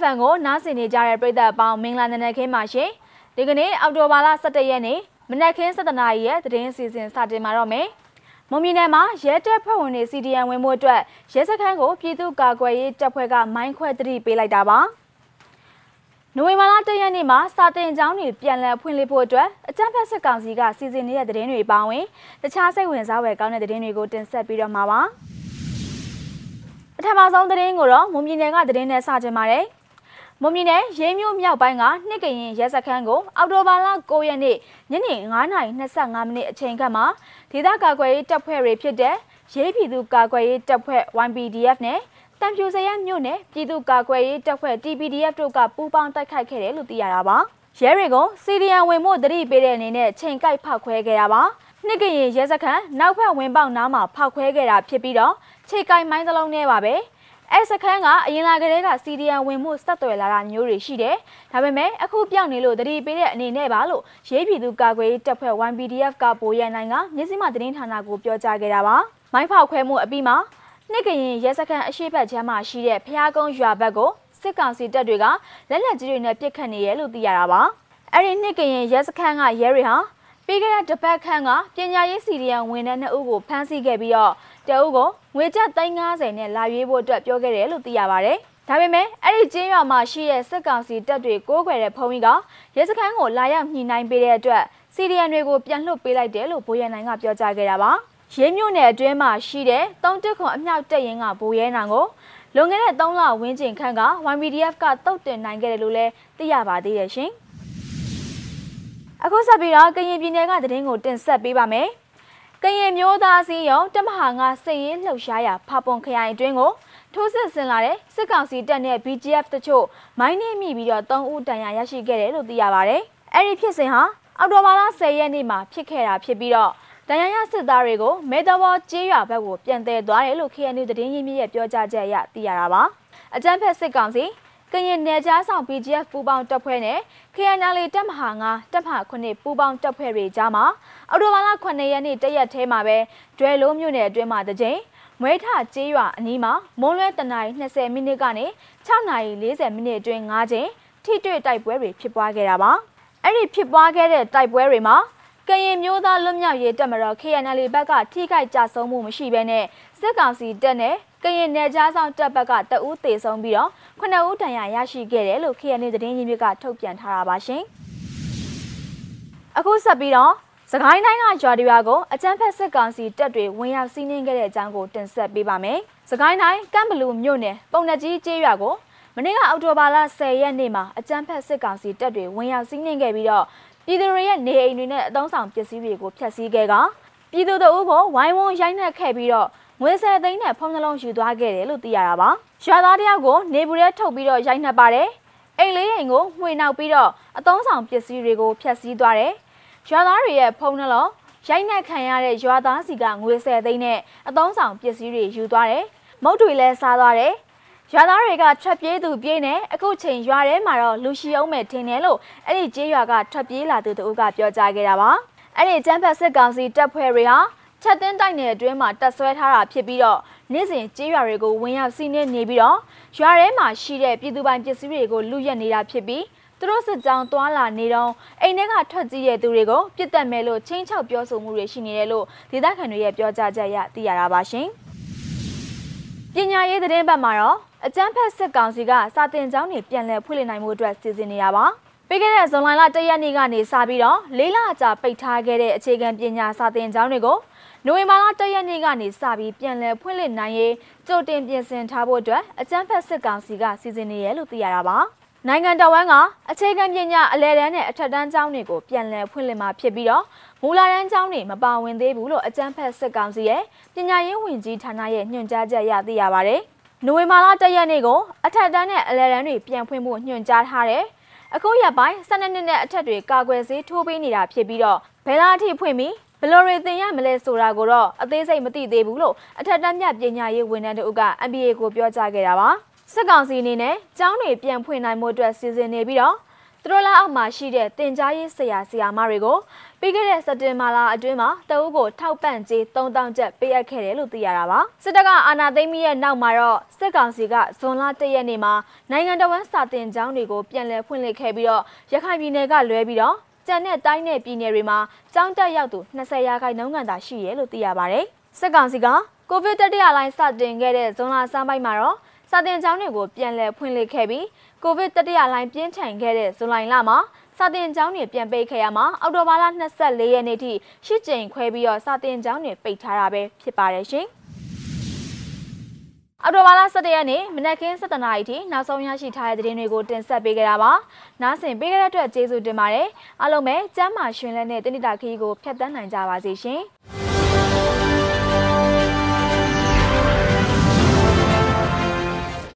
FM ကိုနားဆင်နေကြတဲ့ပရိသတ်အပေါင်းမင်္ဂလာနံနက်ခင်းပါရှင်ဒီကနေ့အောက်တိုဘာလ17ရက်နေ့မနက်ခင်း7:00နာရီရဲ့သတင်းအစီအစဉ်စတင်မှာတော့မယ်မွန်ပြည်နယ်မှာရဲတပ်ဖွဲ့ဝင်တွေ CDN ဝင်မှုအတွက်ရဲစခန်းကိုပြည်သူ့ကာကွယ်ရေးတပ်ဖွဲ့ကမိုင်းခွဲတတိပေးလိုက်တာပါနိုဝင်ဘာလ1ရက်နေ့မှာစာတင်ကျောင်းတွေပြန်လည်ဖွင့်လှစ်ဖို့အတွက်အကြံဖက်စစ်ကောင်စီကစီစဉ်နေတဲ့သတင်းတွေပါဝင်တခြားစိတ်ဝင်စားဖွယ်ကောင်းတဲ့သတင်းတွေကိုတင်ဆက်ပြီးတော့မှာပါပထမဆုံးသတင်းကိုတော့မွန်ပြည်နယ်ကသတင်းနဲ့စတင်ပါတယ် မွန်ပြည်နယ်ရေးမြို့မြောက်ပိုင်းကနှစ်ကရင်ရဲစခန်းကိုအော်တိုဘာလ9ရက်နေ့ညနေ9:25မိနစ်အချိန်ခန့်မှာဒေသကာကွယ်ရေးတပ်ဖွဲ့တွေဖြစ်တဲ့ရေးပြည်သူကာကွယ်ရေးတပ်ဖွဲ့ YPDF နဲ့တံပြူစရမြို့နယ်ပြည်သူ့ကာကွယ်ရေးတပ်ဖွဲ့ TPDF တို့ကပူးပေါင်းတိုက်ခိုက်ခဲ့တယ်လို့သိရတာပါ။ရဲတွေကိုစီဒီယံဝင်မှုတတိပေးတဲ့အနေနဲ့ချိန်ကိုက်ဖောက်ခွဲခဲ့တာပါ။နှစ်ကရင်ရဲစခန်းနောက်ဖက်ဝင်ပေါက်နားမှာဖောက်ခွဲခဲ့တာဖြစ်ပြီးတော့ချိန်ကိုက်မိုင်းတစ်လုံးနဲ့ပါပဲ။ အဲစခန်းကအရင်လာကလေးကစီဒီယံဝင်မှုဆက်သွယ်လာတာမျိုးတွေရှိတယ်။ဒါပေမဲ့အခုပြောင်းနေလို့တတိပေးတဲ့အနေနဲ့ပါလို့ရေးပြည်သူကာကွယ်ရေးတပ်ဖွဲ့ 1PDF ကပိုရန်နိုင်ကမြစည်းမသတင်းဌာနကိုပြောကြားခဲ့တာပါ။မိုင်းဖောက်ခွဲမှုအပြီးမှာနှစ်ကရင်ရဲစခန်းအရှိတ်ဘက်ချမ်းမှာရှိတဲ့ဖျားကုန်းရွာဘက်ကိုစစ်ကောင်စီတပ်တွေကလက်လက်ကြီးတွေနဲ့ပစ်ခတ်နေရလို့သိရတာပါ။အဲ့ဒီနှစ်ကရင်ရဲစခန်းကရဲတွေဟာပြီးခဲ့တဲ့တပတ်ခန့်ကပညာရေးစီရီယံဝင်တဲ့နှစ်ဦးကိုဖမ်းဆီးခဲ့ပြီးတော့ တအုပ်ကိုငွေကျပ်350နဲ့လာရွေးဖို့အတွက်ပြောခဲ့တယ်လို့သိရပါတယ်။ဒါပေမဲ့အဲ့ဒီကျင်းရွာမှာရှိတဲ့စစ်ကောင်စီတပ်တွေကိုးကွယ်တဲ့ဖုံးကြီးကရဲစခန်းကိုလာရောက်ညှိနှိုင်းပေးတဲ့အတွက်စီရီယံတွေကိုပြန်လွှတ်ပေးလိုက်တယ်လို့ဘိုးရနိုင်ကပြောကြားခဲ့တာပါ။ရေးမြို့နယ်အတွင်းမှာရှိတဲ့တုံးတက်ခွန်အမြောက်တက်ရင်ကဘိုးရဲနောင်ကိုလွန်ခဲ့တဲ့3လဝန်းကျင်ခန့်က YPDF ကတုတ်တင်နိုင်ခဲ့တယ်လို့လည်းသိရပါသေးတယ်ရှင်။အခုဆက်ပြီးတော့ကရင်ပြည်နယ်ကသတင်းကိုတင်ဆက်ပေးပါမယ်။ ကရင်မျိုးသားစည်းရုံးတမဟာငါစစ်ရေးလှုပ်ရှားရာဖပွန်ခရိုင်အတွင်းကိုထိုးစစ်ဆင်လာတဲ့စစ်ကောင်စီတပ်နဲ့ BGF တချို့မိုင်းနှင်းမိပြီးတော့3ဦးတန်ရာရရှိခဲ့တယ်လို့သိရပါဗျ။အဲ့ဒီဖြစ်စဉ်ဟာအော်တိုဘာလ10ရက်နေ့မှာဖြစ်ခဲ့တာဖြစ်ပြီးတော့တန်ရရစစ်သားတွေကိုမဲတော်ဘောကျေးရွာဘက်ကိုပြန်တယ်သွားတယ်လို့ KNU သတင်းရင်းမြစ်ရဲ့ပြောကြားချက်အရသိရတာပါအကြမ်းဖက်စစ်ကောင်စီ ကရင်နယ်ကြားဆောင် BGF ပူးပေါင်းတပ်ဖွဲ့နဲ့ KNL တပ်မဟာ9တပ်မဟာ9ပူးပေါင်းတပ်ဖွဲ့တွေကြားမှာအော်တိုဘာလ9ရက်နေ့တရက်ထဲမှာပဲဒွဲလုံးမြို့နယ်အတွင်းမှာတကြိမ်မွေးထကျေးရွာအနီးမှာမွန်းလွဲတနာရီ20မိနစ်ကနေ6နာရီ40မိနစ်အတွင်း9ကြိမ်ထိတွေ့တိုက်ပွဲတွေဖြစ်ပွားခဲ့တာပါအဲ့ဒီဖြစ်ပွားခဲ့တဲ့တိုက်ပွဲတွေမှာ ကရင်မျိုးသားလွတ်မြောက်ရေးတပ်မတော် KNL ဘက်ကထိခိုက်ကြဆုံးမှုမရှိဘဲနဲ့စစ်ကောင်စီတပ်နဲ့ကရင်နယ်ကြားဆောင်တပ်ဘက်ကတအူးသေဆုံးပြီးတော့ခုနှစ်ဦးဒဏ်ရာရရှိခဲ့တယ်လို့ KNL သတင်းရင်းမြစ်ကထုတ်ပြန်ထားတာပါရှင်။အခုဆက်ပြီးတော့စကိုင်းတိုင်းကရွာတွေကိုအကြမ်းဖက်စစ်ကောင်စီတပ်တွေဝင်ရောက်စီးနင်းခဲ့တဲ့အကြောင်းကိုတင်ဆက်ပေးပါမယ်။စကိုင်းတိုင်းကမ်ဘလူမြို့နယ်ပုံနှကြီးကျေးရွာကိုမနေ့ကအောက်တိုဘာလ10ရက်နေ့မှာအကြမ်းဖက်စစ်ကောင်စီတပ်တွေဝင်ရောက်စီးနင်းခဲ့ပြီးတော့ ပြည်သူတွေရဲ့နေအိမ်တွေနဲ့အသုံးဆောင်ပစ္စည်းတွေကိုဖျက်ဆီးခဲ့ကပြည်သူတို့ကိုဝိုင်းဝန်းရိုက်နှက်ခဲ့ပြီးတော့ငွေဆယ်သိန်းနဲ့ဖုန်းနှလုံးယူသွားခဲ့တယ်လို့သိရတာပါ။ရွာသားတယောက်ကိုနေဘူးထဲထုတ်ပြီးတော့ရိုက်နှက်ပါတယ်။အိမ်လေးအိမ်ကိုမှွေနှောက်ပြီးတော့အသုံးဆောင်ပစ္စည်းတွေကိုဖျက်ဆီးသွားတယ်။ရွာသားတွေရဲ့ဖုန်းနှလုံးရိုက်နှက်ခံရတဲ့ရွာသားစီကငွေဆယ်သိန်းနဲ့အသုံးဆောင်ပစ္စည်းတွေယူသွားတယ်။မုတ်တွေလည်းစားသွားတယ် ရွာသားတွေကထွက်ပြေးသူပြေးနေအခုချိန်ရွာထဲမှာတော့လူရှိအောင်မဲ့ထင်တယ်လို့အဲ့ဒီကျေးရွာကထွက်ပြေးလာသူတို့ကပြောကြားခဲ့တာပါအဲ့ဒီကျန်းဖက်စစ်ကောင်စီတပ်ဖွဲ့တွေဟာချက်တင်းတိုက်နယ်အတွင်းမှာတက်ဆွဲထားတာဖြစ်ပြီးတော့နေ့စဉ်ကျေးရွာတွေကိုဝင်ရောက်စီးနင်းနေပြီးတော့ရွာထဲမှာရှိတဲ့ပြည်သူပိုင်ပစ္စည်းတွေကိုလူရက်နေတာဖြစ်ပြီးသူတို့စစ်ကြောင်းတွာလာနေတော့အိမ်ထဲကထွက်ကြည့်တဲ့သူတွေကိုပြစ်တက်မယ်လို့ချင်းချောက်ပြောဆိုမှုတွေရှိနေတယ်လို့ဒေသခံတွေရဲ့ပြောကြားချက်အရသိရတာပါရှင်။ ပညာရေးသတင်းဘက်မှာတော့အကျန်းဖက်စစ်ကောင်စီကစာတင်ကျောင်းတွေပြန်လည်ဖွင့်လှစ်နိုင်မှုအတွက်စီစဉ်နေတာပါပြီးခဲ့တဲ့ဇွန်လတရက်နေ့ကနေစပြီးတော့လေးလကြာပိတ်ထားခဲ့တဲ့အခြေခံပညာစာသင်ကျောင်းတွေကိုနိုဝင်ဘာလတရက်နေ့ကနေစပြီးပြန်လည်ဖွင့်လှစ်နိုင်ရေးကြိုတင်ပြင်ဆင်ထားဖို့အတွက်အကြမ်းဖက်စစ်ကောင်စီကစီစဉ်နေရလို့သိရတာပါ နိုင်ငံတော်ဝန်ကအခြေခံပညာအလဲတန်းနဲ့အထက်တန်းကျောင်းတွေကိုပြန်လည်ဖွင့်လှစ်မှာဖြစ်ပြီးတော့မူလာတန်းကျောင်းတွေမပါဝင်သေးဘူးလို့အကြမ်းဖက်စစ်ကောင်စီရဲ့ပညာရေးဝန်ကြီးဌာနရဲ့ညွှန်ကြားချက်အရသိရပါဗျ။နိုဝင်ဘာလ၁ရက်နေ့ကိုအထက်တန်းနဲ့အလဲတန်းတွေပြန်ဖွင့်ဖို့ညွှန်ကြားထားတယ်။အခုရက်ပိုင်း၁၂နှစ်နဲ့အထက်တွေကာကွယ်ဆေးထိုးပေးနေတာဖြစ်ပြီးတော့ဘယ်လားအထိဖွင့်ပြီးဘယ်လိုတွေသင်ရမလဲဆိုတာကိုတော့အသေးစိတ်မသိသေးဘူးလို့အထက်တန်းမြပညာရေးဝန်ထမ်းတို့က MBA ကိုပြောကြားခဲ့တာပါ။ စစ်ကောင်စီအနေနဲ့ကျောင်းတွေပြန်ဖွင့်နိုင်မှုအတွက်စီစဉ်နေပြီးတော့သူတို့လက်အောက်မှာရှိတဲ့တင် जा ရေးဆရာဆရာမတွေကိုပြီးခဲ့တဲ့စက်တင်ဘာလအတွင်းမှာတအုပ်ကိုထောက်ပံ့ကြေး3000ကျပ်ပေးအပ်ခဲ့တယ်လို့သိရတာပါစစ်တပ်ကအာဏာသိမ်းပြီးရဲ့နောက်မှာတော့စစ်ကောင်စီကဇွန်လ1ရက်နေ့မှာနိုင်ငံတော်ဝန်စာတင်ကျောင်းတွေကိုပြန်လည်ဖွင့်လှစ်ခဲ့ပြီးတော့ရခိုင်ပြည်နယ်ကလွဲပြီးတော့ကျန်တဲ့တိုင်းနယ်ပြည်နယ်တွေမှာကျောင်းတက်ရောက်သူ20ရာခိုင်နှုန်းခန့်သာရှိရဲလို့သိရပါတယ်စစ်ကောင်စီကကိုဗစ်တတိယလိုင်းစတင်ခဲ့တဲ့ဇွန်လဆန်းပိုင်းမှာတော့ စာတင်ကျောင်းတွေကိုပြန်လည်ဖွင့်လှစ်ခဲ့ပြီးကိုဗစ်တတိယလိုင်းပြင်းထန်ခဲ့တဲ့ဇူလိုင်လမှာစာတင်ကျောင်းတွေပြန်ပိတ်ခဲ့ရမှာအောက်တိုဘာလ24ရက်နေ့ထိရှစ်ကြိမ်ခွဲပြီးတော့စာတင်ကျောင်းတွေပိတ်ထားတာပဲဖြစ်ပါတယ်ရှင်။အော်တိုဘာလ17ရက်နေ့မနက်ခင်း7:00နာရီထိနောက်ဆုံးရရှိထားတဲ့သတင်းတွေကိုတင်ဆက်ပေးကြတာပါ။နားဆင်ပေးကြတဲ့အတွက်ကျေးဇူးတင်ပါတယ်။အားလုံးပဲကျမ်းမာရှင်လန်းတဲ့တနိတာခီးကိုဖျက်ဆီးနိုင်ကြပါစေရှင်။